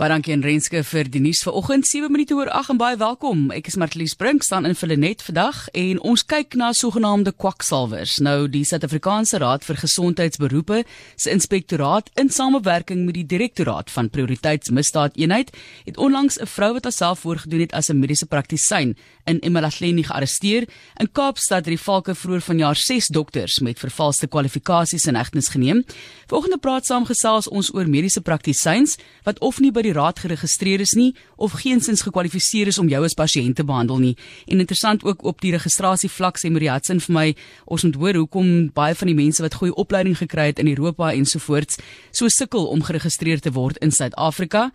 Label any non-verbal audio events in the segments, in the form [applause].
Baie dankie aan Renske vir die nuus vanoggend 7 minute oor 8 en baie welkom. Ek is Martlies Brink staan in Villenet vandag en ons kyk na sogenaamde kwaksalwers. Nou die Suid-Afrikaanse Raad vir Gesondheidsberoepe se inspektoraat in samewerking met die Direktoraat van Prioriteitsmisdaadeenheid het onlangs 'n vrou wat haarself voorgedoen het as 'n mediese praktisyn in Emalahleni gearresteer. In Kaapstad het die valke vroeër vanjaar 6 dokters met vervalste kwalifikasies in hegtenis geneem. Volgende praat saam gesels ons oor mediese praktisyns wat of nie by die die raad geregistreer is nie of geensins gekwalifiseer is om jou as pasiënt te behandel nie. En interessant ook op die registrasie vlak sê Mariatsin vir my, ons moet hoor hoekom baie van die mense wat goeie opleiding gekry het in Europa ensovoorts so sukkel om geregistreer te word in Suid-Afrika.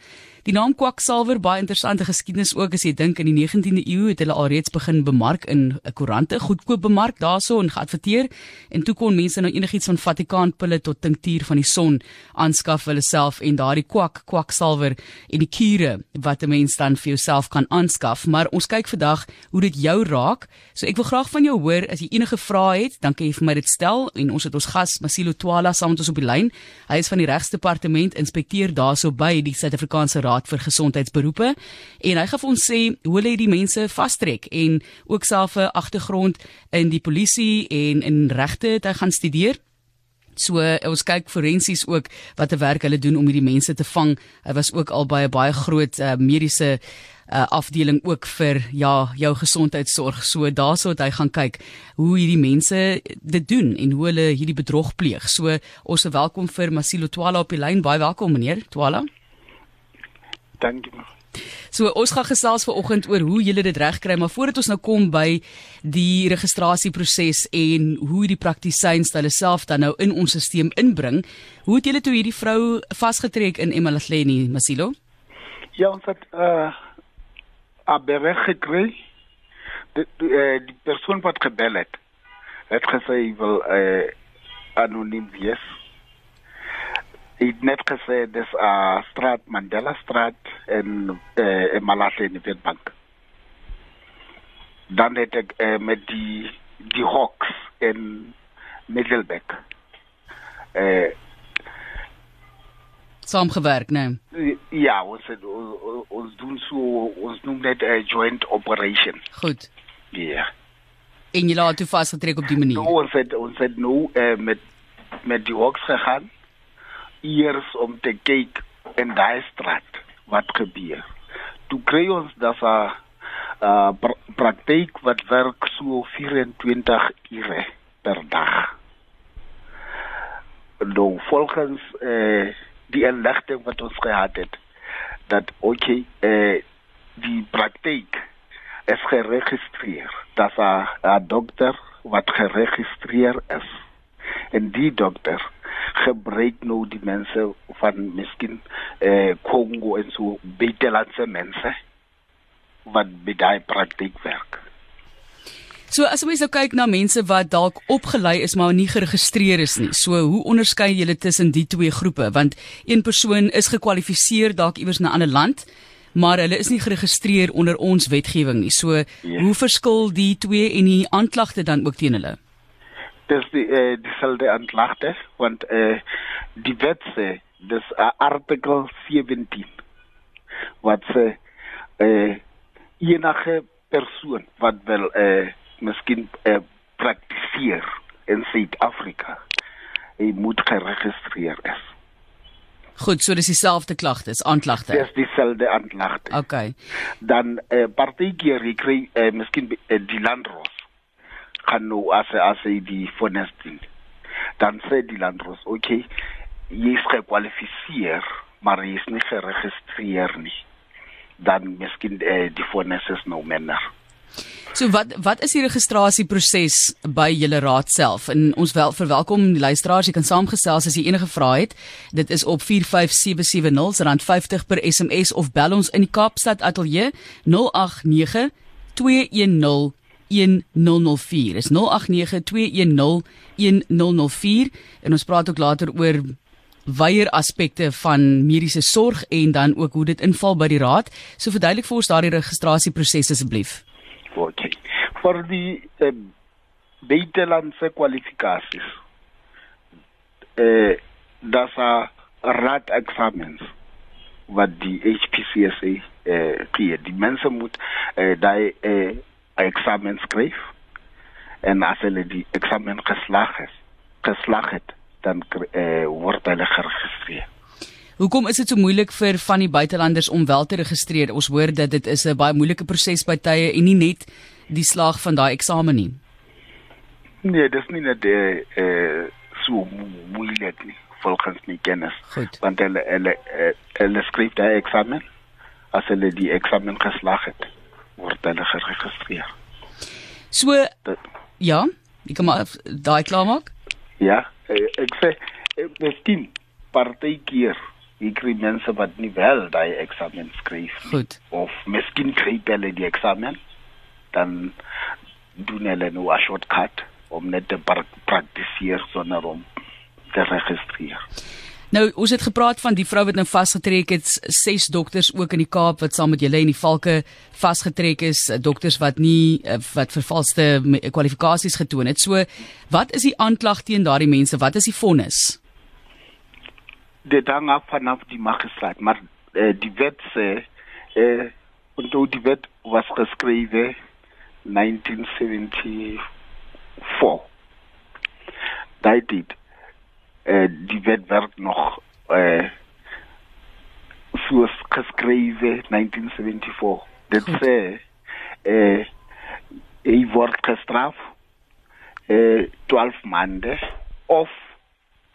Die naam kwaksalwer baie interessante geskiedenis ook as jy dink in die 19de eeu het hulle alreeds begin bemark in 'n koerante, goedkoop bemark daarso en geadverteer en toe kon mense nou enigiets van Vatikaanpille tot tinktuur van die son aanskaf vir hulle self en daardie kwak kwaksalwer en die kure wat 'n mens dan vir jouself kan aanskaf. Maar ons kyk vandag hoe dit jou raak. So ek wil graag van jou hoor as jy enige vrae het, dan kan jy vir my dit stel en ons het ons gas Masilo Twala saam met ons op die lyn. Hy is van die regsdepartement inspekteur daarso by die Suid-Afrikaanse Raad vir Gesondheidsberoepe en hy gaan vir ons sê hoe hulle die mense vastrek en ook self 'n agtergrond in die polisie en in regte het hy gaan studeer. So ons kyk forensies ook wat 'n werk hulle doen om hierdie mense te vang. Hy was ook al by 'n baie groot uh, mediese uh, afdeling ook vir ja, jou gesondheidsorg. So daarso het hy gaan kyk hoe hierdie mense dit doen en hoe hulle hierdie bedrog pleeg. So ons is welkom vir Masilo Twala op die lyn. Baie welkom meneer Twala. Dankie. So ons gaan gesels vanoggend oor hoe julle dit regkry, maar voordat ons nou kom by die registrasieproses en hoe die praktisyns hulle self dan nou in ons stelsel inbring, hoe het julle toe hierdie vrou vasgetrek in Emalahleni, Masilo? Ja, ons het uh abereg gekry. Die, die, uh, die persoon wat gebel het, het gesê hy wil uh anoniem wees het net dis 'n uh, straat Mandela straat eh uh, in Witbank. Dan het ek uh, met die die Hawks in Middelburg. Eh uh, saamgewerk, nee. Ja, ons het ons doen so ons noem dit 'n joint operation. Goed. Ja. Yeah. En jy laat toe vasgetrek op die manier. Nou, ons het ons het nou uh, met met die Hawks gegaan eers om te kyk in daai straat wat gebeur. Toe kry ons dat 'n uh, pr praktyk wat werk so 24 ure per dag. Nou volgens eh die inligting wat ons gehad het dat okay eh die praktyk is geregistreer. Dat 'n dokter wat geregistreer is. En die dokter gebruik nou die mense van miskien eh Kongo en so buitelandse mense wat by daai praktyk werk. So as ons nou kyk na mense wat dalk opgelei is maar nie geregistreer is nie. So hoe onderskei julle tussen die twee groepe? Want een persoon is gekwalifiseer dalk iewers in 'n ander land, maar hulle is nie geregistreer onder ons wetgewing nie. So yes. Ja. hoe verskil die twee en die aanklagte dan ook teen hulle? Dis die eh dieselfde aanklagte want eh die wet sê dis uh, artikel 17 wat sê eh enige persoon wat wel eh miskien eh praktiseer in Suid-Afrika hy moet geregistreer is Goed, so dis dieselfde klagte, is aanklagte. Dis dieselfde aanklagte. Okay. Dan eh uh, partykeer kry eh uh, miskien uh, die landros gaan nou as as die fonesting dan sê die landros okay jy is gekwalifiseer maar jy is nie geregistreer nie dan miskien eh, die foneses nou menner So wat wat is die registrasieproses by julle raad self? En ons wel verwelkom die luisteraars, jy kan saamgesels as jy enige vrae het. Dit is op 45770 R50 per SMS of bel ons in die Kaapstad ateljee 089 210 1004. Is 0892101004 en ons praat ook later oor weier aspekte van mediese sorg en dan ook hoe dit inval by die raad. So verduidelik vir ons daardie registrasieproses asseblief. OK. Vir die uh, buitelandse kwalifikasies. Eh uh, daar's 'n raad eksamens wat die HPCSA eh gee. Die mense moet eh daai eh eksamen skryf en as hulle die eksamen geslaag het, geslaag het, dan eh word hulle geregistreer. Hoekom is dit so moeilik vir van die buitelanders om wel te registreer? Ons hoor dat dit is 'n baie moeilike proses by tye en nie net die slag van daai eksamen nie. Nee, dis nie net eh uh, so moeilik nie volgens my kennis. Goed. Want hulle hulle eh, hulle skryf daai eksamen as hulle die eksamen geslaag het, word hulle geregistreer. So dat, ja, ek kan maar daai klaarmaak. Ja, eh, ek sê miskien partykeer ek kry mense wat nie wel daai eksamen skryf Goed. of miskien kry hulle die eksamen dan doen hulle nou 'n shortcut om net te praktiseer sonder om te registreer. Nou, ons het gepraat van die vrou wat nou vasgetrek het, ses dokters ook in die Kaap wat saam met julle in die valke vasgetrek is, dokters wat nie eh, wat vervalste kwalifikasies getoon het. So, wat is die aanklag teen daardie mense? Wat is die vonnis? dit hang af vanaf die magistraat maar uh, die wet sê eh uh, die wet was geskrywe 1974 daai dit eh uh, die wet werd nog eh uh, soos geskrywe 1974 dit sê eh uh, hy word gestraf eh uh, 12 maande of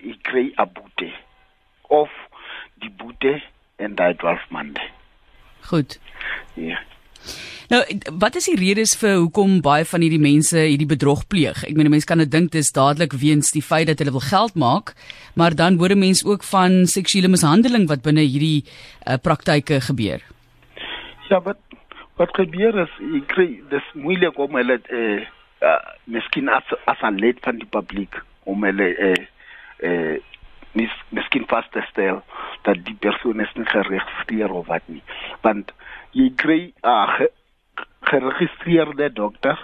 hy kry 'n boete of die boete en daai 12 maande. Goed. Ja. Nou, wat is die redes vir hoekom baie van hierdie mense hierdie bedrog pleeg? Ek meen mense kan dit dink dis dadelik weens die feit dat hulle wil geld maak, maar dan hoor mense ook van seksuele mishandeling wat binne hierdie uh, praktyke gebeur. Ja, wat wat gebeur is, ek kry dis moeilik om hulle eh uh, miskien as as 'n lid van die publiek om hulle eh eh mis miskien vas te stel dat die persoon is nie geregistreer of wat nie want jy kry 'n uh, geregistreerde dokter.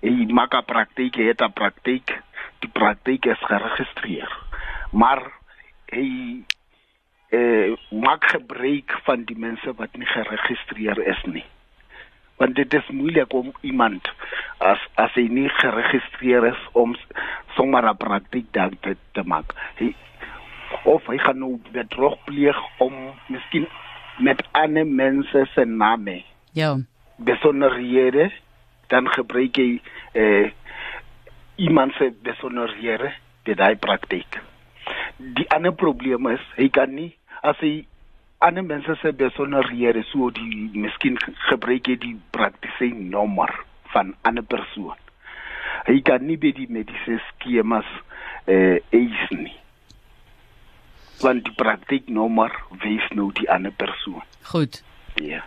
Hy maak 'n praktyk hy het 'n praktyk die praktyk is geregistreer. Maar hy eh maak gebruik van die mense wat nie geregistreer is nie. Want dit is moeilik om iemand as as hy nie geregistreer is om sommer 'n praktyk daar te, te maak. Hy of hy gaan nou bedrog pleeg om miskien met ander mense se name. Ja. Besonderhede dan gebruik hy eh iemand se besonderhede dit hy praktyk. Die ander probleem is hy kan nie as hy ander mense se besonderhede so die miskien gebruik hy die praktiese nommer van 'n ander persoon. Hy kan nie by die mediese skemas eh eis nie. Want die praktyknommer wys nou die ander persoon. Goed. Ja.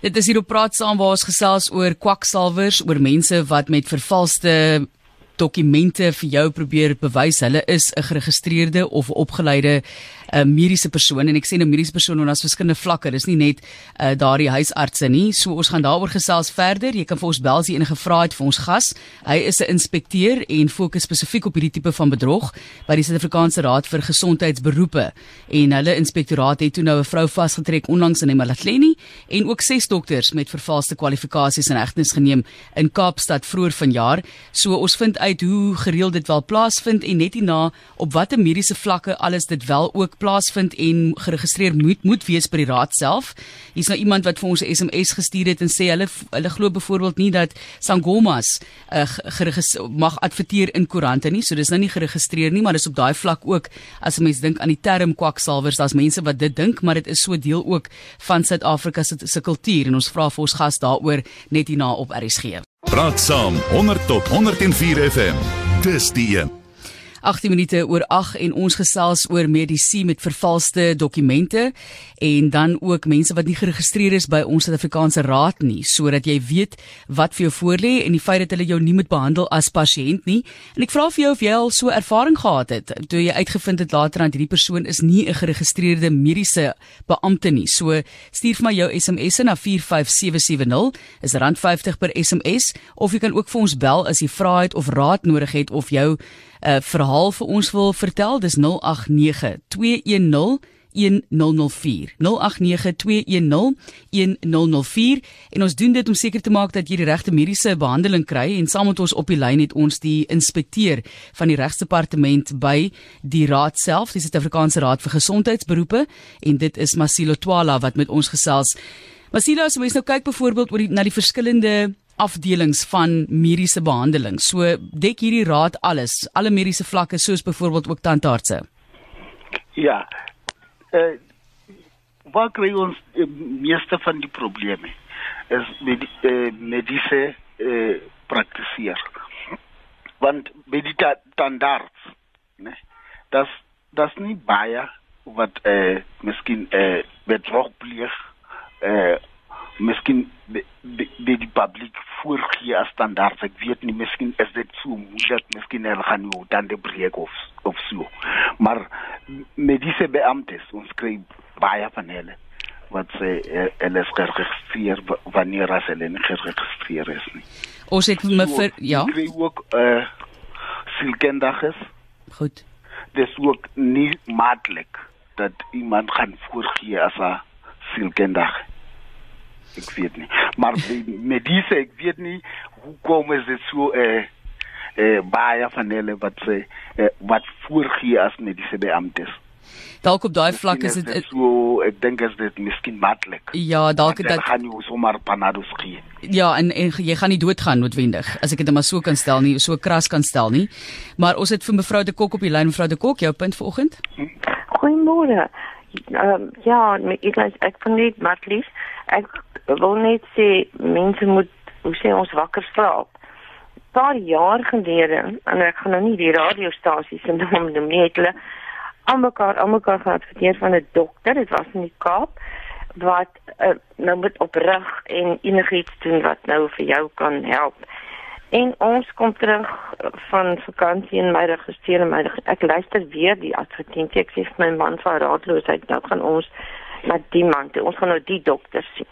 Dit is hier op praat saam waar ons gesels oor kwaksalvers, oor mense wat met vervalste dokumente vir jou probeer bewys hulle is 'n geregistreerde of opgeleide 'n mediese persoon en ek sê 'n mediese persoon want daar's verskillende vlakke. Dis nie net uh, daardie huisartse nie. So ons gaan daaroor gesels verder. Jy kan vir ons bel as jy enige vrae het vir ons gas. Hy is 'n inspekteur en fokus spesifiek op hierdie tipe van bedrog by die Suid-Afrikaanse Raad vir Gesondheidsberoepe. En hulle inspektoraat het toe nou 'n vrou vasgetrek onlangs in Emalahleni en ook ses dokters met vervalste kwalifikasies in hegtenis geneem in Kaapstad vroeër vanjaar. So ons vind uit hoe gereeld dit wel plaasvind en net hierna op watter mediese vlakke alles dit wel ook plaasvind en geregistreer moet moet wees by die raad self. Hier's nou iemand wat vir ons 'n SMS gestuur het en sê hulle hulle glo byvoorbeeld nie dat Sangomas uh, mag adverteer in koerante nie. So dis nou nie geregistreer nie, maar dis op daai vlak ook as 'n mens dink aan die term kwaksalvers, daar's mense wat dit dink, maar dit is so deel ook van Suid-Afrika se se kultuur en ons vra vir ons gas daaroor net hierna op RSG. Praat saam 100 tot 104 FM. Dis die een. 18 minute oor 8 en ons gesels oor medisy met vervalste dokumente en dan ook mense wat nie geregistreer is by ons Suid-Afrikaanse Raad nie sodat jy weet wat vir jou voorlê en die feit dat hulle jou nie moet behandel as pasiënt nie. En ek vra vir jou of jy al so ervaring gehad het toe jy uitgevind het later dat hierdie persoon is nie 'n geregistreerde mediese beampte nie. So stuur vir my jou SMS na 45770 is R50 per SMS of jy kan ook vir ons bel as jy vra het of raad nodig het of jou uh, verhaal vir ons wil vertel, dis 089 210 1004. 0892101004 en ons doen dit om seker te maak dat jy die regte mediese behandeling kry en saam met ons op die lyn het ons die inspekteur van die regsdepartement by die raad self, die Suid-Afrikaanse Raad vir Gesondheidsberoepe en dit is Masilo Twala wat met ons gesels. Masilo, as mens nou kyk byvoorbeeld oor die na die verskillende afdelings van mediese behandeling. So dek hierdie raad alles, alle mediese vlakke soos byvoorbeeld ook tandartse. Ja. Uh, wat kry ons uh, meeste van die probleme is met uh, mediese eh uh, praktiseer. Want met die tandarts, né? Das das nie baie wat eh uh, miskien eh uh, bedrog pleeg eh uh, miskien by die publiek voorgee as standaard. Ek weet nie, miskien is dit so moeilik, miskien hulle gaan nie dan die breek of of so. Maar met disse beamptes ons kry baie van hulle wat sê hulle is geregistreer wanneer as hulle nie geregistreer is nie. Ons het me vir ja. Kry ook eh uh, sielkundiges. Goed. Dis ook nie maatlik dat iemand gaan voorgee as 'n sielkundige ek weet nie. Maar met disse ek weet nie hoe kom is dit so eh eh baie van hulle wat sê eh, wat voorgee as mediese beamptes? Dalk op daai vlak is dit so ek dink as dit miskien maklik ja dalk dat gaan jy sommer panados gee ja en, en jy gaan nie doodgaan noodwendig as ek dit maar so kan stel nie so kras kan stel nie. Maar ons het vir mevrou de Kok op die lyn. Mevrou de Kok jou punt vanoggend? Goeiemôre. Um, ja ek ek kan net maar lief ek wil net sê mense moet hoe sê ons wakker slaap. 'n Paar jaar gelede en ek gaan nou nie die radiostasies se naam noem nie, het hulle almekaar almekaar gehad verteer van 'n dokter, dit was in die Kaap wat uh, nou moet oprig en enigiets doen wat nou vir jou kan help. En ons kom terug van vakansie en my registreer my ek luister weer die advertensie ek sê vir my man van raadloosheid nou gaan ons na die man toe. Ons gaan nou die dokter sien.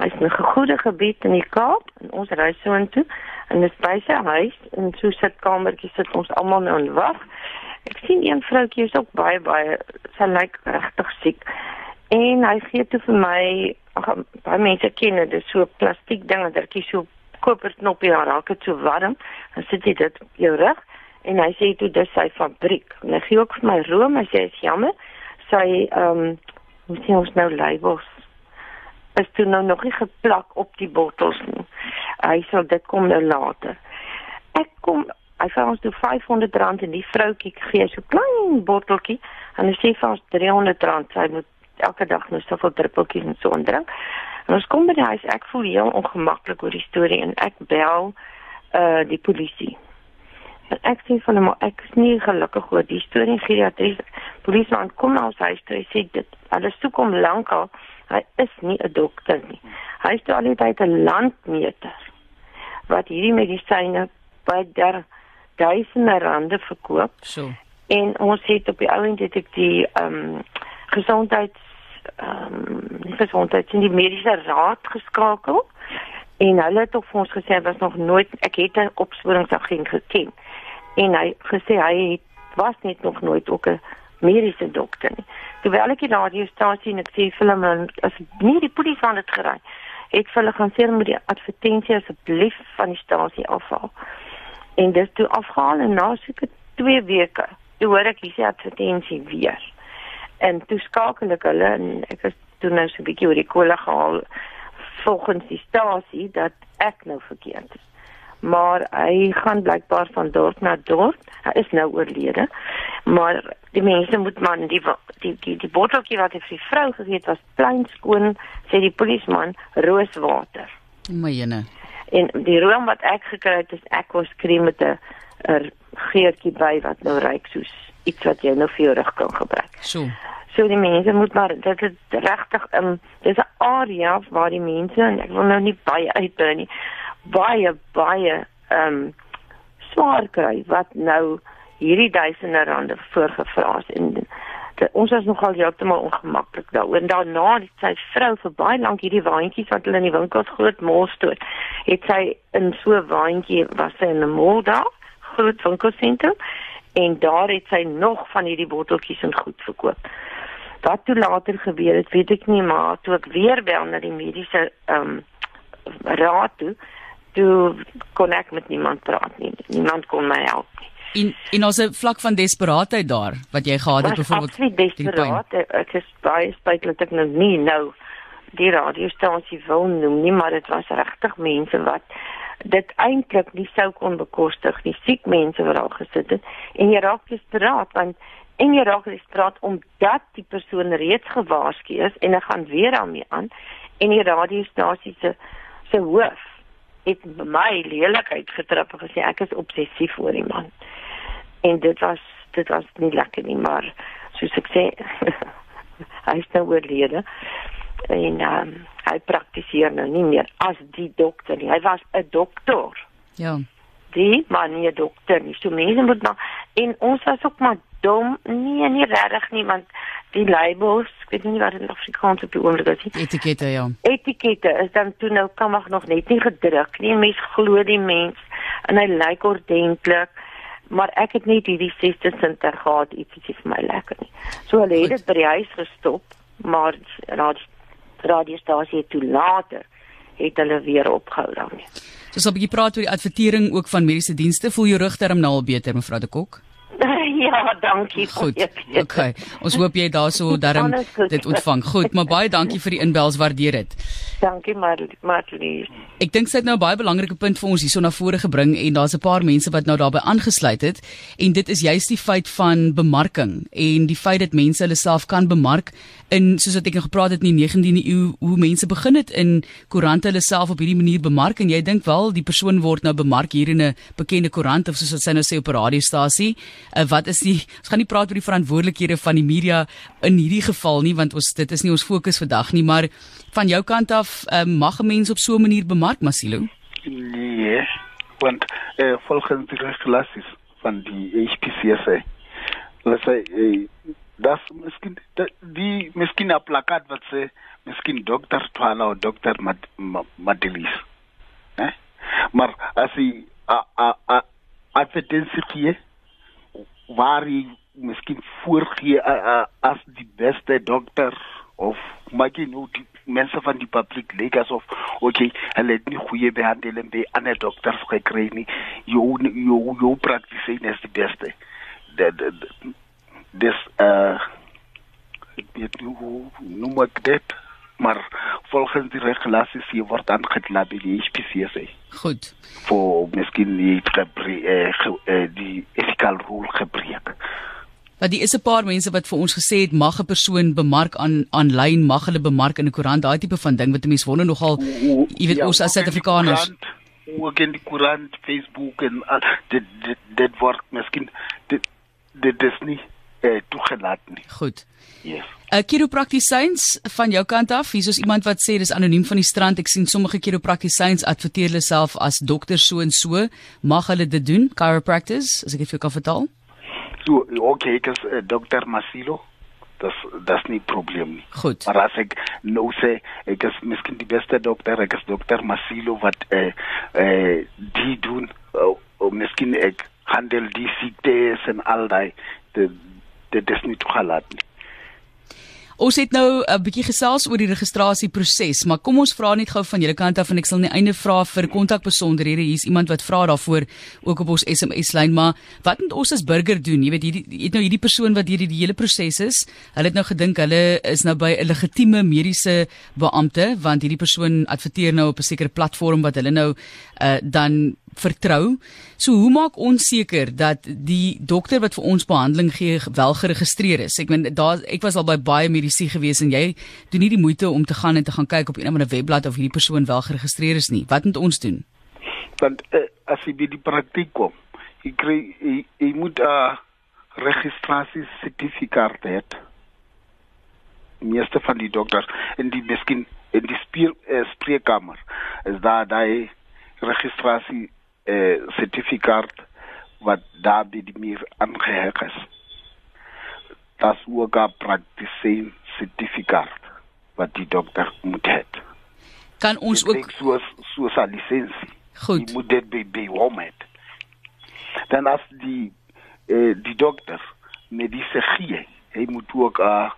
Hy's in 'n goeie gebied in die Kaap en ons ry so intoe en dis by sy huis en so sit kamertjie sit ons almal nou en wag. Ek sien een vroutjie is ook baie baie sy lyk regtig siek. En hy gee toe vir my ag baie mense ken dit so plastiek dinge dertjie so koper knoppie daar raak dit so warm dan sit jy dit op jou rug en hy sê toe dis sy fabriek en hy gee ook vir my room hy sê is jammer sy ehm um, hoe sien ons nou labels is toe nou nog nie geplak op die bottels nie. Hy sal dit kom nou later. Ek kom hy vra ons toe R500 en die vroutjie gee so klein botteltjie en hy sê vir ons R300 sy moet elke dag nou soveel druppeltjies en so drink. En ons kom by die huis ek voel heel ongemaklik oor die storie en ek bel uh die polisie. En ek sê van hom ek is nie gelukkig oor die storie geriatries. Polisie kom na ons huis toe sê dit alles toe kom lankal Hy is nie 'n dokter nie. Hy is al die tyd 'n landmeter wat hierdie medisyne by der duisende rande verkoop. So. En ons het op die ouend het ek die ehm um, gesondheids ehm um, gesondheids in die mediese raad geskakel en hulle het ook vir ons gesê was nog nooit ek het 'n opsporingsagent geken en hy gesê hy het was net nog nooit ook 'n mediese dokter nie. Terwyl ek die radiostasie en ek sê vir hulle as nie die polisie aan dit gery het vir hulle gaan sê moet die advertensie asseblief van die stasie afhaal. En dis toe afhaal en na so 2 weke, toe hoor ek hierdie advertensie weer. En toe skakel ek hulle en ek is toe nou so 'n bietjie oor die kolle gehaal volgens die stasie dat ek nou verkeerd is maar hy gaan blykbaar van dorp na dorp. Hy is nou oorlede. Maar die mense moet man die die die, die botteltjie wat hy vir die vrou gegee het was plein skoon, sê die polisieman, rooswater. My jene. En die room wat ek gekry het is Aquos cream met 'n geurtjie by wat nou ruik soos iets wat jy nou vir jou rug kan gebruik. So. So die mense moet maar dit is regtig 'n um, dis 'n area waar die mense en ek wil nou nie baie uitbrei nie baie baie ehm um, swaar kry wat nou hierdie duisende rande voorgevra is. En de, ons is nogal heeltemal ongemaklik daaroor en daarna het sy vrou vir baie lank hierdie waantjies wat hulle in die winkels groot mol stoot het sy in so 'n waantjie was sy in 'n mol daar groot winkelsentrum en daar het sy nog van hierdie botteltjies en goed verkoop. Wat toe later gebeur het, weet ek nie, maar toe ek weer bel na die mediese ehm um, raad toe, toe kon ek met niemand praat nie. Niemand kon my help nie. En en ons 'n vlak van desperaatheid daar wat jy gehad het byvoorbeeld. Is desperaat. Ek is baie spyt dat ek nou nie nou die radiostasie wil noem nie, maar dit was regtig mense wat dit eintlik nie sou kon bekostig nie. Siek mense wat al gesit het en jy raak desperaat want en jy raak desperaat omdat die persoon reeds gewaarsku is en hy gaan weer daarmee aan en die radiostasie se se hoof het my lelikheid getrap en gesê ek is obsessief oor die man. En dit was dit was nie lekker nie, maar soos ek sê [laughs] hy is nou oorlede en um, hy praktiseer nou nie meer as die dokter nie. Hy was 'n dokter. Ja. Die maar nie 'n dokter nie. So mense moet nou en ons was ook maar dom. Nee, nie regtig nie want die labels, ek weet nie wat in Afrikaans op die oomblik is nie. Etikette ja. Etikette is dan toe nou kan mag nog net nie gedruk nie. Mens glo die mens en hy lyk ordentlik. Maar ek het net hierdie 60 sente gehad iets wat vir my lekker nie. So hulle het dit by die huis gestop, maar raad radiostasie toe later het hulle weer opgehou daarmee. So as 'n bietjie praat oor die advertering ook van mediese dienste, voel jou rugterm nou al beter mevrou de Kok? [laughs] ja, dankie. Goed. Okay. Ons hoop jy daarso darm dit ontvang. Goed, maar baie dankie vir die inbels, waardeer dit. Dankie Marlies. Ek dink sy het nou 'n baie belangrike punt vir ons hierso na vore gebring en daar's 'n paar mense wat nou daarbey aangesluit het en dit is juist die feit van bemarking en die feit dat mense hulle self kan bemark in soos wat ek nou gepraat het in die 19de eeu hoe mense begin het in koerante hulle self op hierdie manier bemark en jy dink wel die persoon word nou bemark hier in 'n bekende koerant of soos wat sy nou sê op 'n radiostasie uh, wat is die ons gaan nie praat oor die verantwoordelikhede van die media in hierdie geval nie want ons dit is nie ons fokus vandag nie maar van jou kant af uh, mag 'n mens op so 'n manier bemark Masilo? Nee want uh, volgens die regulasies van die HPCSA let's say uh, das miskien die miskien 'n plakat wat sê miskien dokter Twala of dokter Madelis eh maar as jy a a a advertensie gee waar jy miskien voorgee as die beste dokter of maak jy nou die mense van die publiek lyk asof okay hulle het nie goeie behandeling by ander dokters gekry nie. Jou jou jou praktisyn is die beste. Dat dis uh ek weet nie hoe maar volgens die regulasies hier word aangekla by die HPCSA. Goed. Voor miskien die gebreek eh, eh, die ethical rule gebreek. Maar die is 'n paar mense wat vir ons gesê het mag 'n persoon bemark aan aanlyn, mag hulle bemark in 'n koerant, daai tipe van ding wat mense wonder nogal, jy weet ja, ons as Suid-Afrikaners ook in die koerant, Facebook en al dit dit dit word miskien dit dit is nie eh, toegelaat nie. Goed. Yes. 'n uh, Chiropraktisyns van jou kant af, hier's iemand wat sê dis anoniem van die strand. Ek sien sommige chiropraktisyns adverteer hulle self as dokter so en so. Mag hulle dit doen? Chiropractors, as ek dit vir jou kan vertaal? So, okay, ek is uh, dokter Masilo. Das das nie probleem nie. Goed. Maar as ek nou sê ek is miskien die beste dokter, ek is dokter Masilo wat eh eh die doen uh, of miskien ek handel die siektes en al daai dit is nie toegelaat nie. Ons het nou 'n bietjie gesels oor die registrasieproses, maar kom ons vra net gou van julle kant af en ek sal net einde vra vir kontakbesonderhede. Hier's iemand wat vra daarvoor ook op ons SMS lyn, maar wat moet ons as burger doen? Jy weet hierdie het nou hierdie persoon wat hierdie die hele proses is. Hulle het nou gedink hulle is nou by 'n legitieme mediese beampte want hierdie persoon adverteer nou op 'n sekere platform wat hulle nou uh, dan vertrou. So hoe maak ons seker dat die dokter wat vir ons behandeling gee wel geregistreer is? Ek meen daar ek was al by baie medisy gewees en jy doen nie die moeite om te gaan en te gaan kyk op 'n of ander webblad of hierdie persoon wel geregistreer is nie. Wat moet ons doen? Want uh, as jy by die praktyk kom, jy kry jy, jy moet 'n uh, registrasie sertifikaat hê. Meeste van die dokters en die miskien in die speel, uh, spreekkamer is daar daai registrasie eh sertifikaat wat daar by die muur aangeheg is. Das ook 'n praktisyn sertifikaat wat die dokter moet hê. Kan ons ook so so 'n lisensie. Goed. Die moet dit by by Womet. Dan as die eh die dokter medisy gee, hy moet ook 'n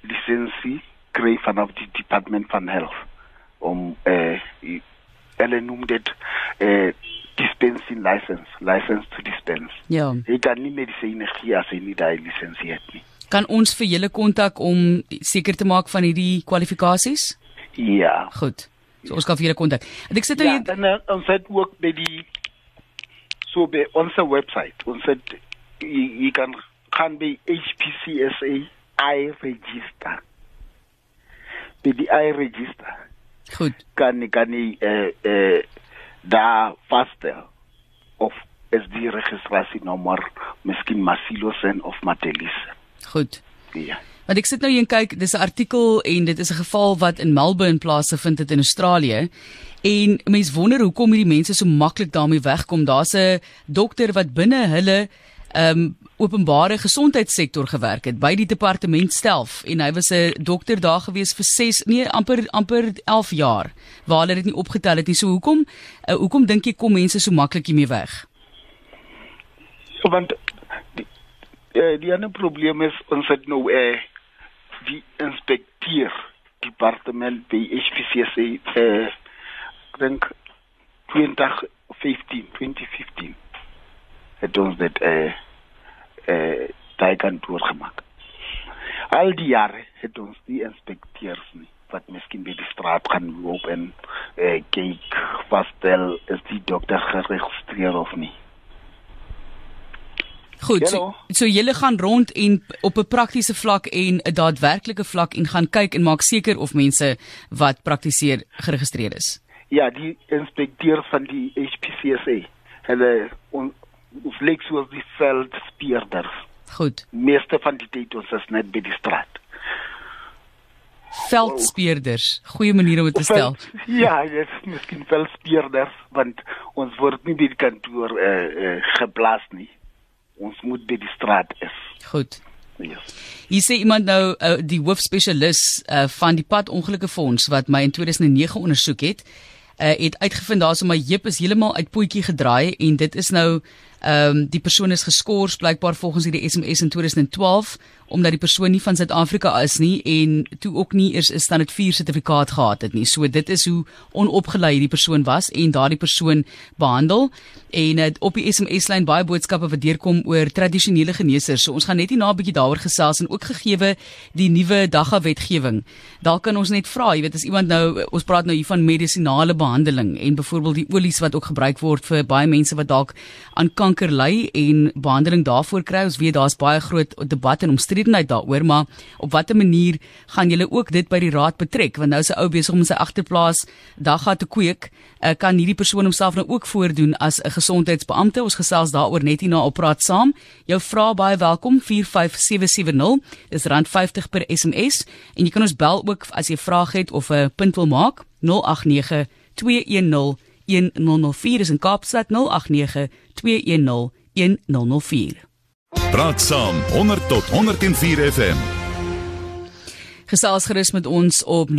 lisensie kry vanaf die department van health om eh uh, hulle noem dit eh uh, dispensing license license to dispense Ja. jy kan nie medisyne gee as jy nie daai lisensie het nie Kan ons vir julle kontak om seker te maak van hierdie kwalifikasies? ja Goed. So ons kan vir julle kontak. Ek sit nou ja hier en uh, ons het ook by die so by ons website ons het jy, jy kan gaan by HPCSA i register by die i register goed. kan kan jy eh eh daar vasstel of is die registrasienommer miskien Masilosen of Matelise Goed. ja Want ek sit nou hier en kyk, dis 'n artikel en dit is 'n geval wat in Melbourne plaasvind dit in Australië. En mense wonder hoekom hierdie mense so maklik daarmee wegkom. Daar's 'n dokter wat binne hulle ehm um, openbare gesondheidssektor gewerk het by die departement self en hy was 'n dokter daar gewees vir 6 nee amper amper 11 jaar waar hulle dit nie opgetel het nie. So hoekom uh, hoekom dink jy kom mense so maklik hiermee weg? want die, eh, die ander probleem is ons het nou eh die inspekteur departement by HPCSA eh ek dink 2015 2015 het ons dit eh eh daai kan doorgemaak al die jare het ons die inspekteurs nie wat miskien by die straat gaan loop en eh kyk vasstel is die dokter geregistreer of nie Goed. So, Hallo. so julle gaan rond en op 'n praktiese vlak en 'n daadwerklike vlak en gaan kyk en maak seker of mense wat praktiseer geregistreer is. Ja, die inspekteur van die HPCSA. Hulle on, ons lyk soos die veldspeerders. Goed. Meeste van die tyd ons is net by die straat. Veldspeerders. Goeie manier om dit te stel. Veld- [laughs] ja, dis miskien veldspeerders want ons word nie by die kantoor eh uh, uh, geplaas nie. Ons moet by die straat is. Goed. Ja. Hier sê iemand nou uh, die hoofspesialis uh, van die padongelukke fonds wat my in 2009 ondersoek het, uh, het uitgevind daar's om my heup is heeltemal uit potjie gedraai en dit is nou ehm um, die persoon is geskort blykbaar volgens hierdie SMS in 2012 omdat die persoon nie van Suid-Afrika is nie en toe ook nie eers 'n standaard 4 sertifikaat gehad het nie. So dit is hoe onopgelei hierdie persoon was en daardie persoon behandel en uh, op die SMS lyn baie boodskappe wat deurkom oor tradisionele geneesers. So ons gaan net nie na 'n bietjie daaroor gesels en ook gegeewe die nuwe dagga wetgewing. Dalk kan ons net vra, jy weet as iemand nou ons praat nou hier van medisinale behandeling en byvoorbeeld die olies wat ook gebruik word vir baie mense wat dalk aan kanker ly en behandeling daarvoor kry. Ons weet daar's baie groot debat en omstredenheid daaroor, maar op watter manier gaan julle ook dit by die raad betrek? Want nou is 'n ou besig om sy agterplaas dagga te kweek. Uh, kan hierdie persoon homself nou ook voordoen as 'n gesondheidsbeampte? Ons gesels daaroor net hierna op praat saam. Jou vrae baie welkom 45770. Dis rand 50 per SMS en jy kan ons bel ook as jy 'n vraag het of 'n punt wil maak 089 210 1004 is in Kaapstad 089 210 1004. Praat saam 100 tot 104 FM. Gesels gerus met ons op 0892101004.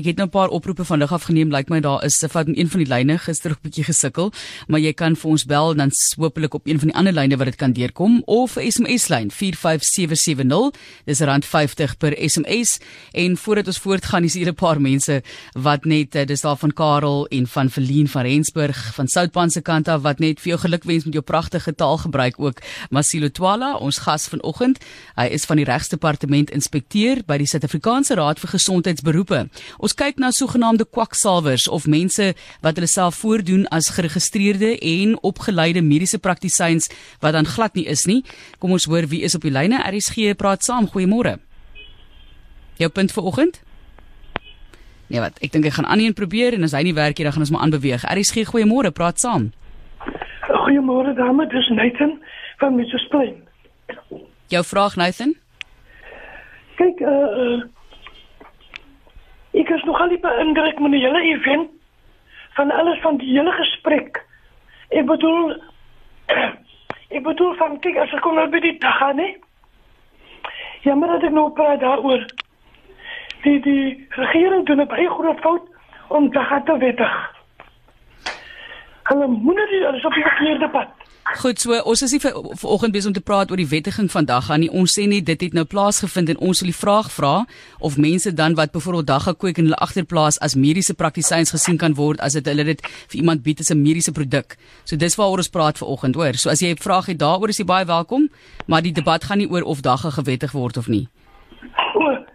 Ek het nou 'n paar oproepe vandag afgeneem. Lyk my daar is van een van die lyne gister 'n bietjie gesukkel, maar jy kan vir ons bel dan hopelik op een van die ander lyne wat dit kan deurkom of 'n SMS lyn 45770. Dis rand 50 per SMS. En voordat ons voortgaan, is hier 'n paar mense wat net eh, dis daar van Karel en van Verleen van Rensburg van Soutpan se kant af wat net vir jou gelukwens met jou pragtige taalgebruik ook. Masilo Twala, ons gas vanoggend. Hy is van die regsdepartement inspekteur by die Suid-Afrikaanse Raad vir Gesondheidsberoepe. Ons kyk na sogenaamde kwaksalwers of mense wat hulle self voordoen as geregistreerde en opgeleide mediese praktisyns wat dan glad nie is nie. Kom ons hoor wie is op die lyne. RSG praat saam. Goeiemôre. Jou punt vir oggend? Nee wat, ek dink ek gaan aan een probeer en as hy nie werk nie dan gaan ons maar aanbeweeg. RSG goeiemôre, praat saam. Goeiemôre dame, dis Nathan van Mrs. Plain. Jou vraag Nathan? Kyk, uh, ek is nogal beïndruk met die hele event van alles van die hele gesprek. Ek bedoel [clears throat] ek bedoel van kyk as ek kom nou by die dag gaan, hè. Jammer dat ek nou praat daaroor. Die die regering doen 'n baie groot fout om te gaan te wettig. Hulle moet nie alles op die verkeerde pad. Goed, so ons is nie vir vanoggend besig om te praat oor die wettiging van dagga nie. Ons sê net dit het nou plaasgevind en ons wil die vraag vra of mense dan wat byvoorbeeld dagga kweek in hulle agterplaas as mediese praktisyns gesien kan word as dit hulle dit vir iemand bied as 'n mediese produk. So dis waaroor ons praat vanoggend, hoor. So as jy 'n vraag het daaroor is jy baie welkom, maar die debat gaan nie oor of dagga gewettig word of nie.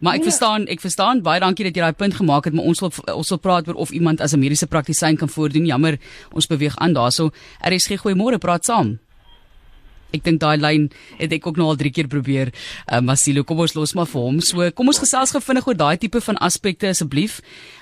Maar ek verstaan, ek verstaan. Baie dankie dat jy daai punt gemaak het, maar ons wil ons wil praat oor of iemand as 'n mediese praktisyn kan voordoen. Jammer, ons beweeg aan daarso. RSG goeiemôre, praat saam. Ek dink daai lyn het ek ook nou al 3 keer probeer. Uh, Masilo, kom ons los maar vir hom. So, kom ons gesels gou vinnig oor daai tipe van aspekte asseblief.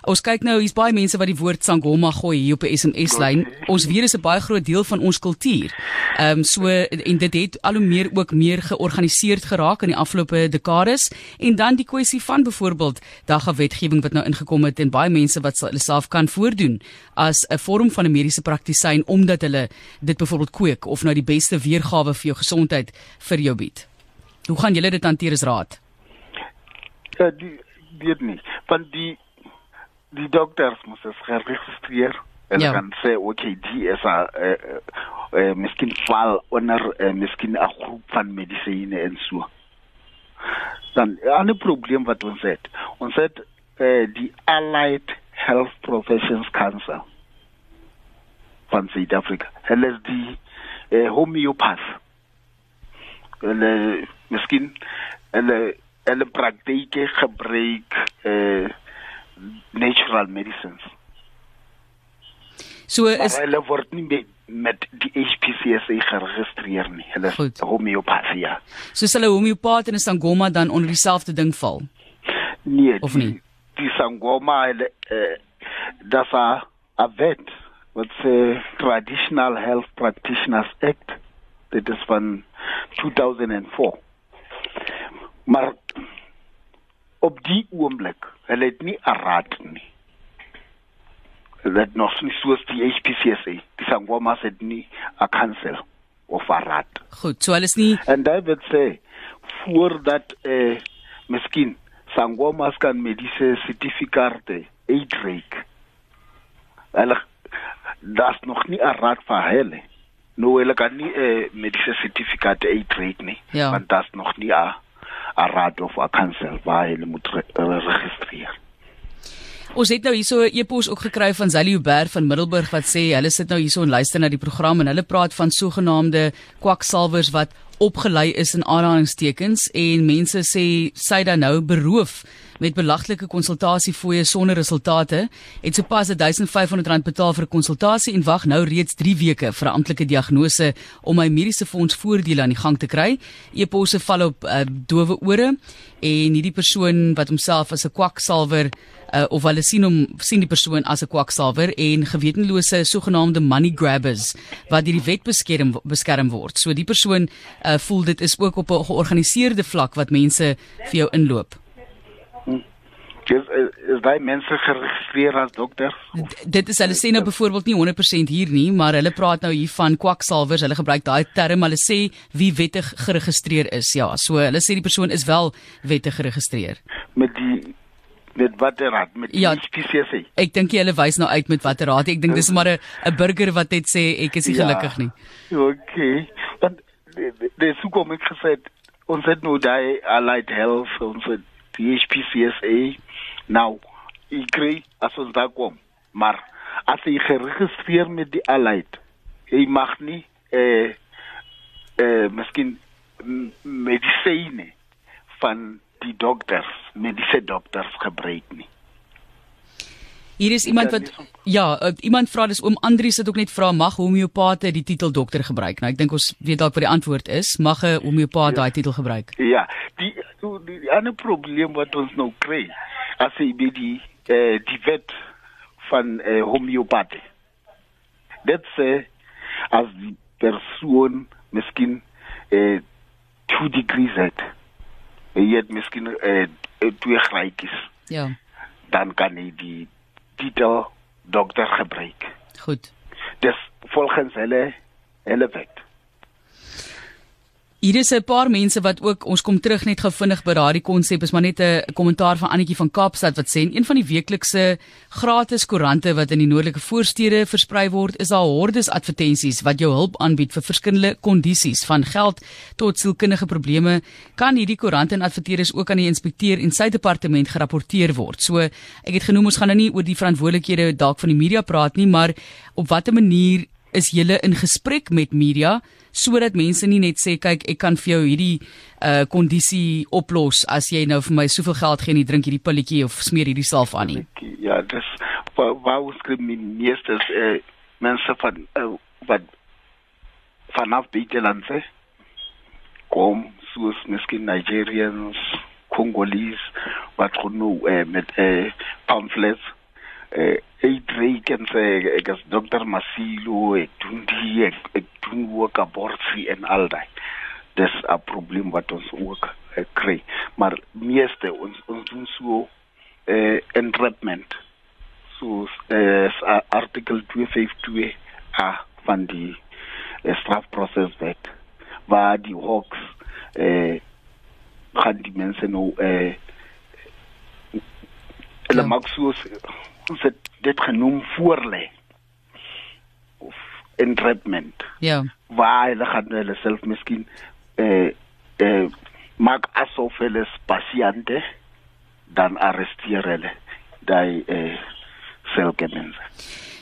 Ons kyk nou, hier's baie mense wat die woord sangoma gooi hier op 'n SMS lyn. Ons weet dis 'n baie groot deel van ons kultuur. Ehm um, so en dit het al hoe meer ook meer georganiseerd geraak in die afgelope dekades en dan die kwessie van byvoorbeeld dagga wetgewing wat nou ingekom het en baie mense wat hulle self kan voordoen as 'n vorm van 'n mediese praktisyn omdat hulle dit byvoorbeeld kweek of nou die beste weergawe vir jou gesondheid vir jou bied. Hoe gaan julle dit hanteer as raad? Ja, die weet nie. Van die die dokters moet het geregistreer en Ja. kan sê okay, die is 'n uh, uh, miskien val onder uh, miskien 'n groep van medisyne en so. Dan 'n ander probleem wat ons het. Ons het uh, die Allied Health Professions Council van Suid-Afrika. Hulle is die uh, homeopath. Hulle miskien hulle hulle praktyke gebruik uh, natural medicines. So Maar is hulle word nie met, met die HPCSA geregistreer nie. Hulle is Goed. homeopathie. Ja. soos hulle homeopaat en 'n sangoma dan onder dieselfde ding val. Nee, Of die, nie? Die sangoma hulle uh, dat 'n 'n wet wat se Traditional Health Practitioners Act dit is van 2004. Maar op die oomblik, hulle het nie 'n raad nie. Hulle het nog nie soos die HPCSA, die sangomas het nie 'n council of raad. Goed, so hulle is nie En dit wil sê voordat eh miskien sangomas kan mediese sertifikate uitreik. Hulle daar's nog nie 'n raad vir hulle. Nou hulle kan nie eh mediese sertifikate uitreik nie, Ja. want daar's nog nie 'n 'n raad of 'n council waar hulle moet re registreer. Ons het nou hierso 'n e-pos ook gekry van Zali Huber van Middelburg wat sê hulle sit nou hierso en luister na die program en hulle praat van sogenaamde kwaksalvers wat opgelei is in aanhalingstekens en mense sê sy dan nou beroof met belaglike konsultasiefooie sonder resultate het sopas R1500 betaal vir 'n konsultasie en wag nou reeds 3 weke vir 'n amptelike diagnose om my mediese fonds voordele aan die gang te kry. E-posse val op uh, dowe ore en hierdie persoon wat homself as 'n kwaksalwer uh, of hulle sien hom sien die persoon as 'n kwaksalwer en gewetenlose sogenaamde money grabbers wat deur die wet beskerm beskerm word. So die persoon uh, voel dit is ook op 'n georganiseerde vlak wat mense vir jou inloop. Is is, is daai mense geregistreer as dokters? Dit is hulle sê nou byvoorbeeld nie 100% hier nie, maar hulle praat nou hier van kwaksalvers. Hulle gebruik daai term. Hulle sê wie wettig geregistreer is. Ja, so hulle sê die persoon is wel wettig geregistreer. met die met watter raad met Ja. die HPCSA. Ek dink hulle wys nou uit met watter raad. Ek dink dis maar 'n 'n burger wat net sê ek is nie gelukkig nie. Okay. Want dis hoe kom ek gesê het, ons het nou daai allied health ons het die HPCSA nou ek kry as ons daar kom. Maar as jy geregistreer met die allied, jy mag nie eh eh miskien medisyne van die dokters, mediese dokters gebruik nie. Hier is iemand wat ja, uh, iemand vra dis oom Andrius het ook net vra mag homeopate die titel dokter gebruik. Nou ek dink ons weet dalk wat die antwoord is. Mag 'n homeopaat daai titel gebruik? Ja, die die, die ander probleem wat ons nou kry, as jy by die eh die wet van eh homeopathie. Dit sê as die persoon miskien eh 2 degrees het, jy het miskien eh eh, twee graadjies, Ja. dan kan jy die titel dokter gebruik. Goed. Dis volgens hulle hulle wet. Hier is 'n paar mense wat ook ons kom terug net gou vinnig by daardie konsep is maar net 'n kommentaar van Annetjie van Kaapstad wat sê en een van die weeklikse gratis koerante wat in die noordelike voorstede versprei word is daar hordes advertensies wat jou hulp aanbied vir verskillende kondisies van geld tot sielkundige probleme kan hierdie koerante en adverteerders ook aan die inspekteur en sy departement gerapporteer word. So ek het genoem ons gaan nou nie oor die verantwoordelikhede dalk van die media praat nie, maar op watter manier is julle in gesprek met media sodat mense nie net sê kyk ek kan vir jou hierdie uh kondisie oplos as jy nou vir my soveel geld gee en jy drink hierdie pilletjie of smeer hierdie salf aan nie. Ja, dis waar ons my meeste uh, mense van uh, wat vanaf buitelandse kom soos miskien Nigerians, Congolese wat genoeg uh, met uh, pamphlets eh Drake en sê ek is dokter Masilo ek doen die ek, ek doen ook abortie en al daai dis 'n probleem wat ons ook uh, kry maar meeste ons ons doen so eh entrapment. So eh uh, artikel 252 a van die uh, strafproceswet waar die hawks eh gaan die mense nou eh hulle ja. maak so ons het dit genoem voorlê of entrapment. Ja. Waar hulle gaan hulle self miskien eh eh maak asof hulle pasiënte dan arresteer hulle daai eh selfkennis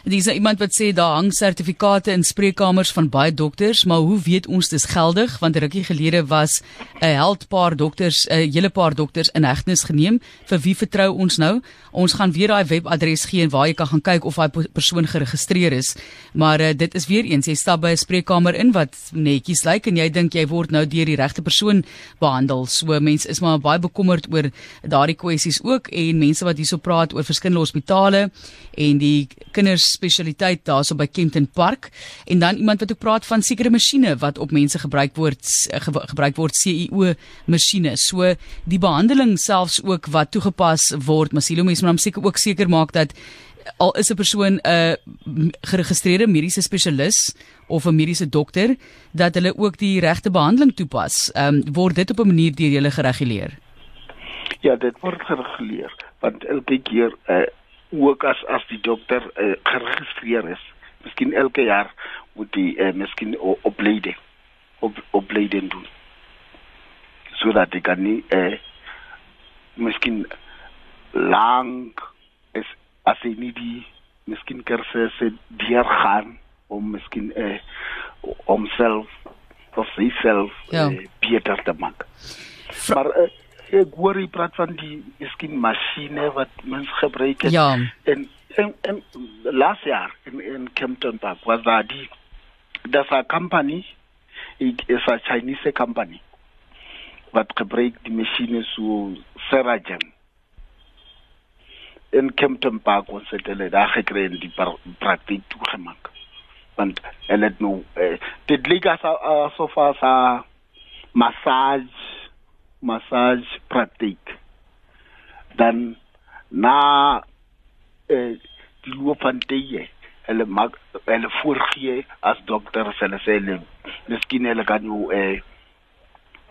Dis iemand wat sê daar hang sertifikate in spreekkamers van baie dokters, maar hoe weet ons dis geldig? Want rukkie gelede was 'n held paar dokters, 'n hele paar dokters in hegtenis geneem. Vir wie vertrou ons nou? Ons gaan weer daai webadres gee waar jy kan gaan kyk of daai persoon geregistreer is. Maar uh, dit is weer eens, jy stap by 'n spreekkamer in wat netjies lyk en jy dink jy word nou deur die regte persoon behandel. So mense is maar baie bekommerd oor daardie kwessies ook en mense wat hierso praat oor verskillende hospitale en die kinders spesialiteit daarso by Kempton Park en dan iemand wat ook praat van sekere masjiene wat op mense gebruik word ge, gebruik word CEO masjiene. So die behandeling selfs ook wat toegepas word, Masilo mense moet hom seker ook seker maak dat al is 'n persoon 'n geregistreerde mediese spesialis of 'n mediese dokter dat hulle ook die regte behandeling toepas. Ehm um, word dit op 'n manier deur julle gereguleer? Ja, dit word gereguleer want elke keer uh, ook as as die dokter uh, geregistreer is. Miskien elke jaar moet die uh, miskien opleiding op opleiding doen. Sodat hy kan nie eh uh, miskien lank is as hy nie die miskien kursusse deur gaan om miskien eh uh, homself of self ja. uh, beter te maak. Maar uh, ek hoor jy praat van die miskien masjiene wat mens gebruik het. Ja. en en, en last jaar in in Kempton Park was daar die daar's 'n company it is a Chinese company wat gebruik die masjiene so Seragen. In Kempton Park ons het hulle daar gekry in die praktyk toegemaak. Want hulle het nou eh, dit lyk as asof as 'n massage massage praktyk dan na eh die loop van tye hulle mag hulle voorgee as dokter hulle sê hulle miskien hulle kan jou eh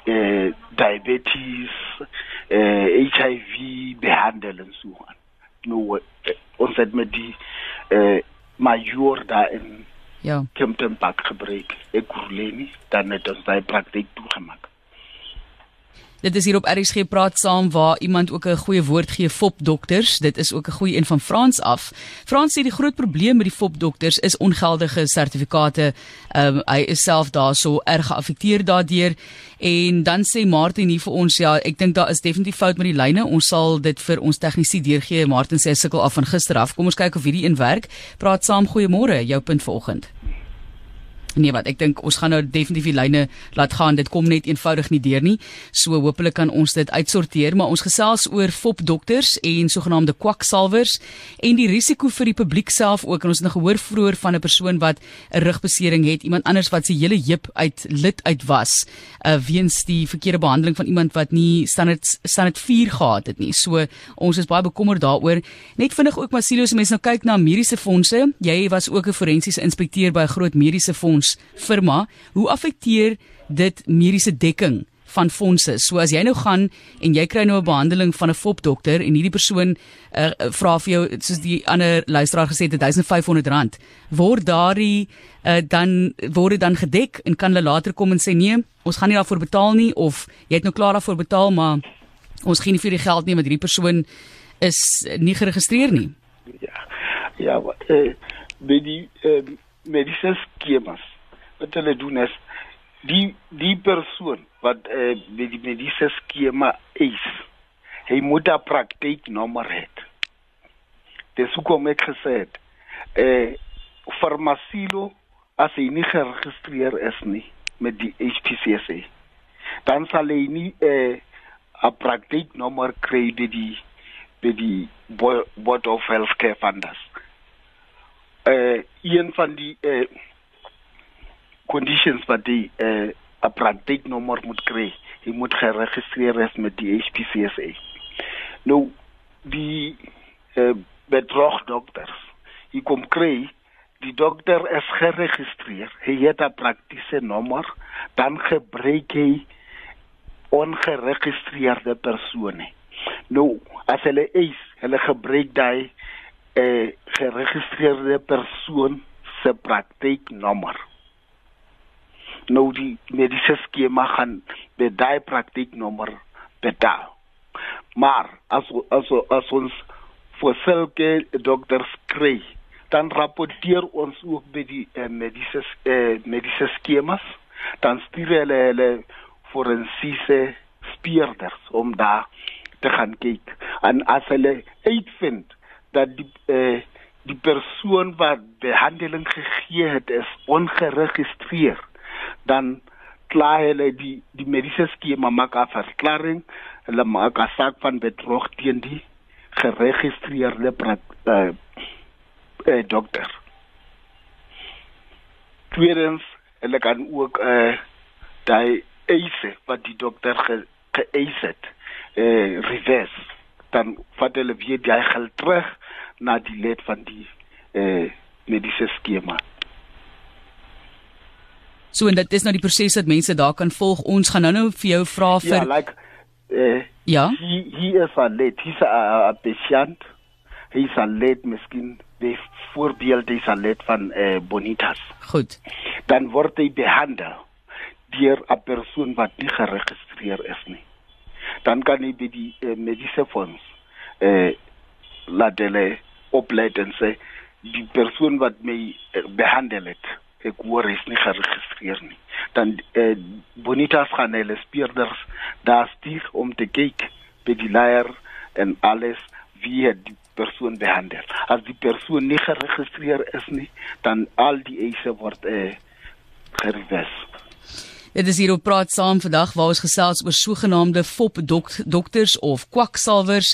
eh diabetes eh HIV behandel en so aan. Nou eh, ons het met die eh major daar in ja. Kempton Park gebruik ek kurleni dan het ons daai praktyk toegemaak Dit is hier op RSG praat saam waar iemand ook 'n goeie woord gee fop dokters. Dit is ook 'n goeie een van Frans af. Frans sê die groot probleem met die fop dokters is ongeldige sertifikate. Ehm um, hy is self daarso erg geaffekteer daardeur. En dan sê Martin hier vir ons ja, ek dink daar is definitief fout met die lyne. Ons sal dit vir ons tegnisie deurgee. Martin sê hy sukkel af van gister af. Kom ons kyk of hierdie een werk. Praat saam. Goeiemôre. Jou punt vanoggend. Nee wat ek dink ons gaan nou definitief die lyne laat gaan. Dit kom net eenvoudig nie deur nie. So hopelik kan ons dit uitsorteer. Maar ons gesels oor fop dokters en sogenaamde kwaksalwers en die risiko vir die publiek self ook. En ons het nou gehoor vroeër van 'n persoon wat 'n rugbesering het iemand anders wat sy hele heup uit lid uit was uh, weens die verkeerde behandeling van iemand wat nie standaard standaard 4 gehad het nie. So ons is baie bekommerd daaroor. Net vinnig ook Masilo se mense nou kyk na mediese fondse jy was ook 'n forensiese inspekteur by 'n groot mediese fonds fonds firma. Hoe affekteer dit mediese dekking van fondse. So as jy nou gaan en jy kry nou 'n behandeling van 'n fopdokter en hierdie persoon uh, vra vir jou soos die ander luisteraar gesê het R1500, word daardie uh, dan word dit dan gedek en kan hulle later kom en sê nee, ons gaan nie daarvoor betaal nie of jy het nou klaar daarvoor betaal, maar ons gee nie vir die geld nie want hierdie persoon is nie geregistreer nie. Ja. Ja, eh uh, die eh uh, mediese skemas wat hulle doen is die die persoon wat eh uh, die mediese skema is hy moet 'n praktyknommer hê dis hoekom ek gesê het eh farmasilo as hy nie geregistreer is nie met die HPCSA dan sal hy nie eh 'n praktyknommer kry by die by die board of healthcare funders. Eh een van die eh conditions wat die eh uh, 'n praktyknommer moet kry. Hy moet geregistreer wees met die HPCSA. Nou die eh uh, bedrog dokters. Hy kom kry die dokter is geregistreer. Hy het 'n praktiese nommer, dan gebruik hy ongeregistreerde persone. Nou, as hulle is, hulle gebruik daai eh uh, geregistreerde persoon se praktyknommer nou die mediese skema gaan by daai praktyknommer betaal. Maar as as as ons vir selke dokters kry, dan rapporteer ons ook by die uh, mediese uh, mediese skemas, dan stuur hulle hulle forensiese speerders om daar te gaan kyk. En as hulle uitvind dat die uh, die persoon wat behandeling gegee het is ongeregistreer dan klaar hulle die die mediese skema maak af verklaring hulle maak asak van bedrog teen die geregistreerde uh, uh, dokter. Tweedens hulle kan ook uh, daai eise wat die dokter ge, geëis het uh, reverse. Dan vat hulle weer die geld terug na die lid van die uh, mediese skema So en dit is nou die proses wat mense daar kan volg. Ons gaan nou-nou vir jou vra vir Ja, like eh Ja. He he is a late. He's a, a patient. He's a late miskien die voorbeeld is a late van eh Bonitas. Goed. Dan word hy behandel deur 'n persoon wat nie geregistreer is nie. Dan kan hy by die eh, mediese fonds eh laat hulle oplet en sê die persoon wat my eh, behandel het ek hoor is nie geregistreer nie. Dan eh, Bonitas gaan hulle speurders daar stuur om te kyk by die leier en alles wie het die persoon behandel. As die persoon nie geregistreer is nie, dan al die eise word eh gerewes. Dit is hier op praat saam vandag waar ons gesels oor sogenaamde fop dok dokters of kwaksalvers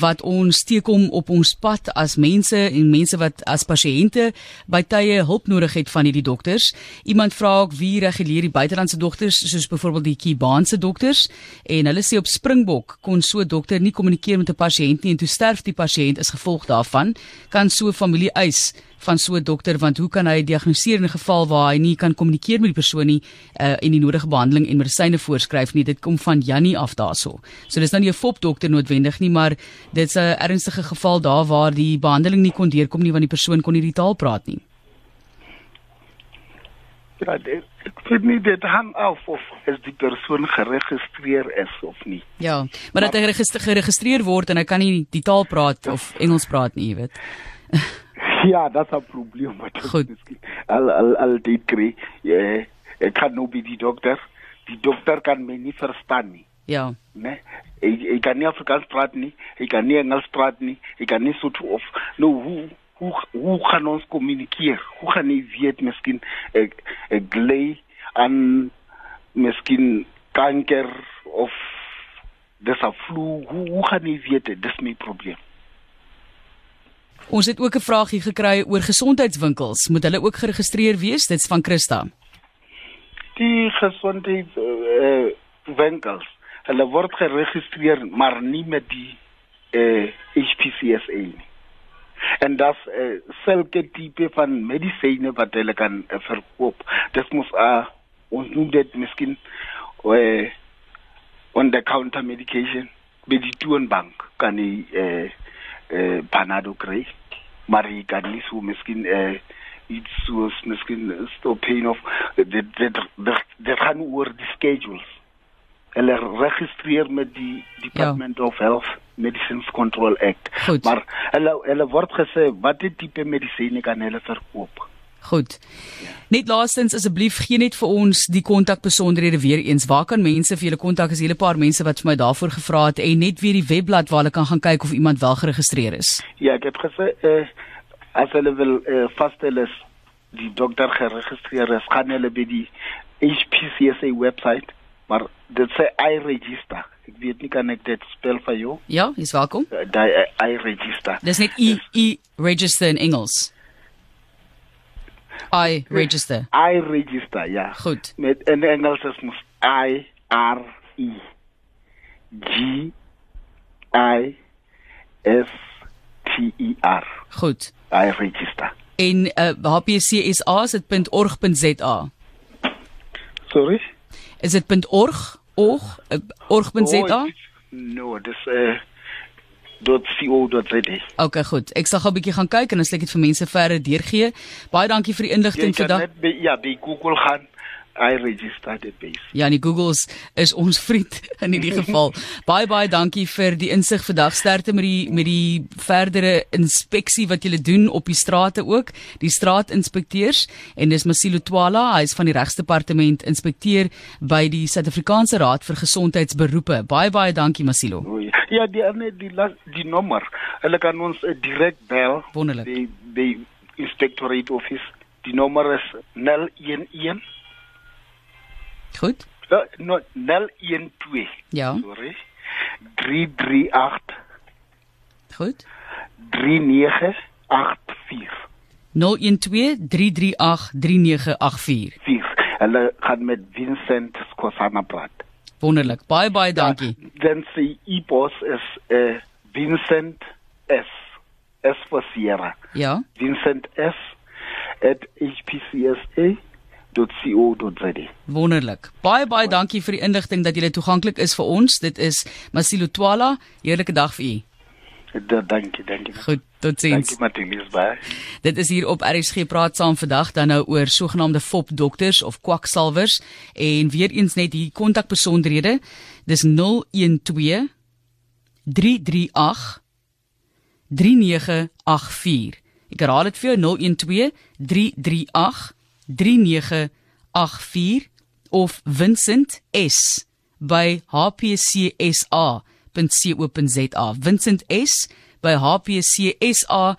wat ons teekom op ons pad as mense en mense wat as pasiënte by tye hulp nodig het van hierdie dokters. Iemand vra ook wie reguleer die buitelandse dokters soos byvoorbeeld die Kubaanse dokters en hulle sê op Springbok kon so 'n dokter nie kommunikeer met 'n pasiënt nie en toe sterf die pasiënt as gevolg daarvan. Kan so 'n familie eis van so 'n dokter want hoe kan hy diagnoseer in 'n geval waar hy nie kan kommunikeer met die persoon nie uh, en die nodige behandeling en medisyne voorskryf nie dit kom van Jannie af daarso. So dis nou nie 'n fop dokter noodwendig nie maar dit's 'n ernstige geval daar waar die behandeling nie kon deurkom nie want die persoon kon nie die taal praat nie. Ja, ek vind nie dit hang af of is die persoon geregistreer is of nie. Ja, maar dat hy geregistreer word en hy kan nie die taal praat of Engels praat nie, jy weet. [laughs] Ja, dat is een probleem wat Goed. al al al dit kry. Ja, ek kan nou by die dokter. Die dokter kan my nie verstaan nie. Ja. Né? Ek ek kan nie Afrikaans praat nie. Ek kan nie Engels praat nie. Ek kan nie Sotho of nou hoe hoe hoe kan ons kommunikeer? Hoe gaan jy weet miskien ek ek lê aan miskien kanker of dis 'n flu. Hoe hoe gaan jy weet dit? Dis my probleem. Ons het ook 'n vraagie gekry oor gesondheidswinkels. Moet hulle ook geregistreer wees? Dit's van Christa. Die gesondheidswinkels, uh, hulle word geregistreer, maar nie met die uh, HPCSA nie. en dat uh, sulke tipe van medisyne wat hulle kan uh, verkoop. Dit moet uh, ons noem dit miskien uh, on the counter medication by die toonbank kan jy uh, uh, panado kry maar jy kan nie so miskien uh, iets soos miskien stop pain of dit dit dit gaan oor die schedules hulle registreer met die Department ja. of Health Medicines Control Act Goed. maar hulle hulle word gesê watter tipe medisyne kan hulle verkoop Goed. Net laastens asseblief gee net vir ons die kontakbesonderhede weer eens. Waar kan mense vir julle kontak? Is 'n hele paar mense wat vir my daarvoor gevra het en net weer die webblad waar hulle kan gaan kyk of iemand wel geregistreer is. Ja, ek het gesê eh as hulle wil eh, is dokter geregistreer is, gaan hulle by die HPCSA website, maar dit sê I register. Ek weet nie kan ek dit spel vir jou? Ja, jy's welkom. Uh, die uh, I register. Dis net E E register in Engels. I register. I register, ja. Goed. Met in Engels is mos I R E G I S T E R. Goed. I register. En uh, HPCSA is dit .org.za. Sorry? Is dit .org? Org? Uh, org.za? Oh, no, dis eh uh, .co.za. Okay, goed. Ek sal gou 'n bietjie gaan kyk en dan sal ek dit vir mense verder deurgee. Baie dankie vir die inligting vandag. Jy kan net by ja, by Google gaan. I registered it base. Ja, die Googles is ons vriend [laughs] in hierdie geval. baie baie dankie vir die insig vandag. Sterkte met die met die verdere inspeksie wat julle doen op die strate ook, die straatinspekteurs en dis Masilo Twala, hy is van die regsdepartement inspekteur by die Suid-Afrikaanse Raad vir Gesondheidsberoepe. Baie baie dankie Masilo. Ja, die die die, die nommer. Hulle kan ons uh, direk bel. Wonderlik. Die die inspectorate office. Die nommer is 011 Goed. No, 012. Ja. Sorry. 338. Goed. 3984. 0123383984. Hulle gaan met Vincent Skosana praat. Wonderlik. Baie baie dankie. Ja, dan sy e-pos is uh, Vincent S. S for Sierra. Ja. Vincent S @hpcsa.co.za. Wonderlik. Baie baie dankie vir die inligting dat jy toeganklik is vir ons. Dit is Masilo Twala. Heerlike dag vir u. Da, dankie, dankie. Goed, totsiens. Dankie Matthias baie. Dit is hier op RSG praat saam vandag dan nou oor sogenaamde fop dokters of kwaksalvers en weer eens net hier kontakbesonderhede. Dis 012 338 3984. Ek herhaal dit vir jou 012 338 3984 of Vincent S by hpcsa.co.za. Vincent S by hpcsa.co.za.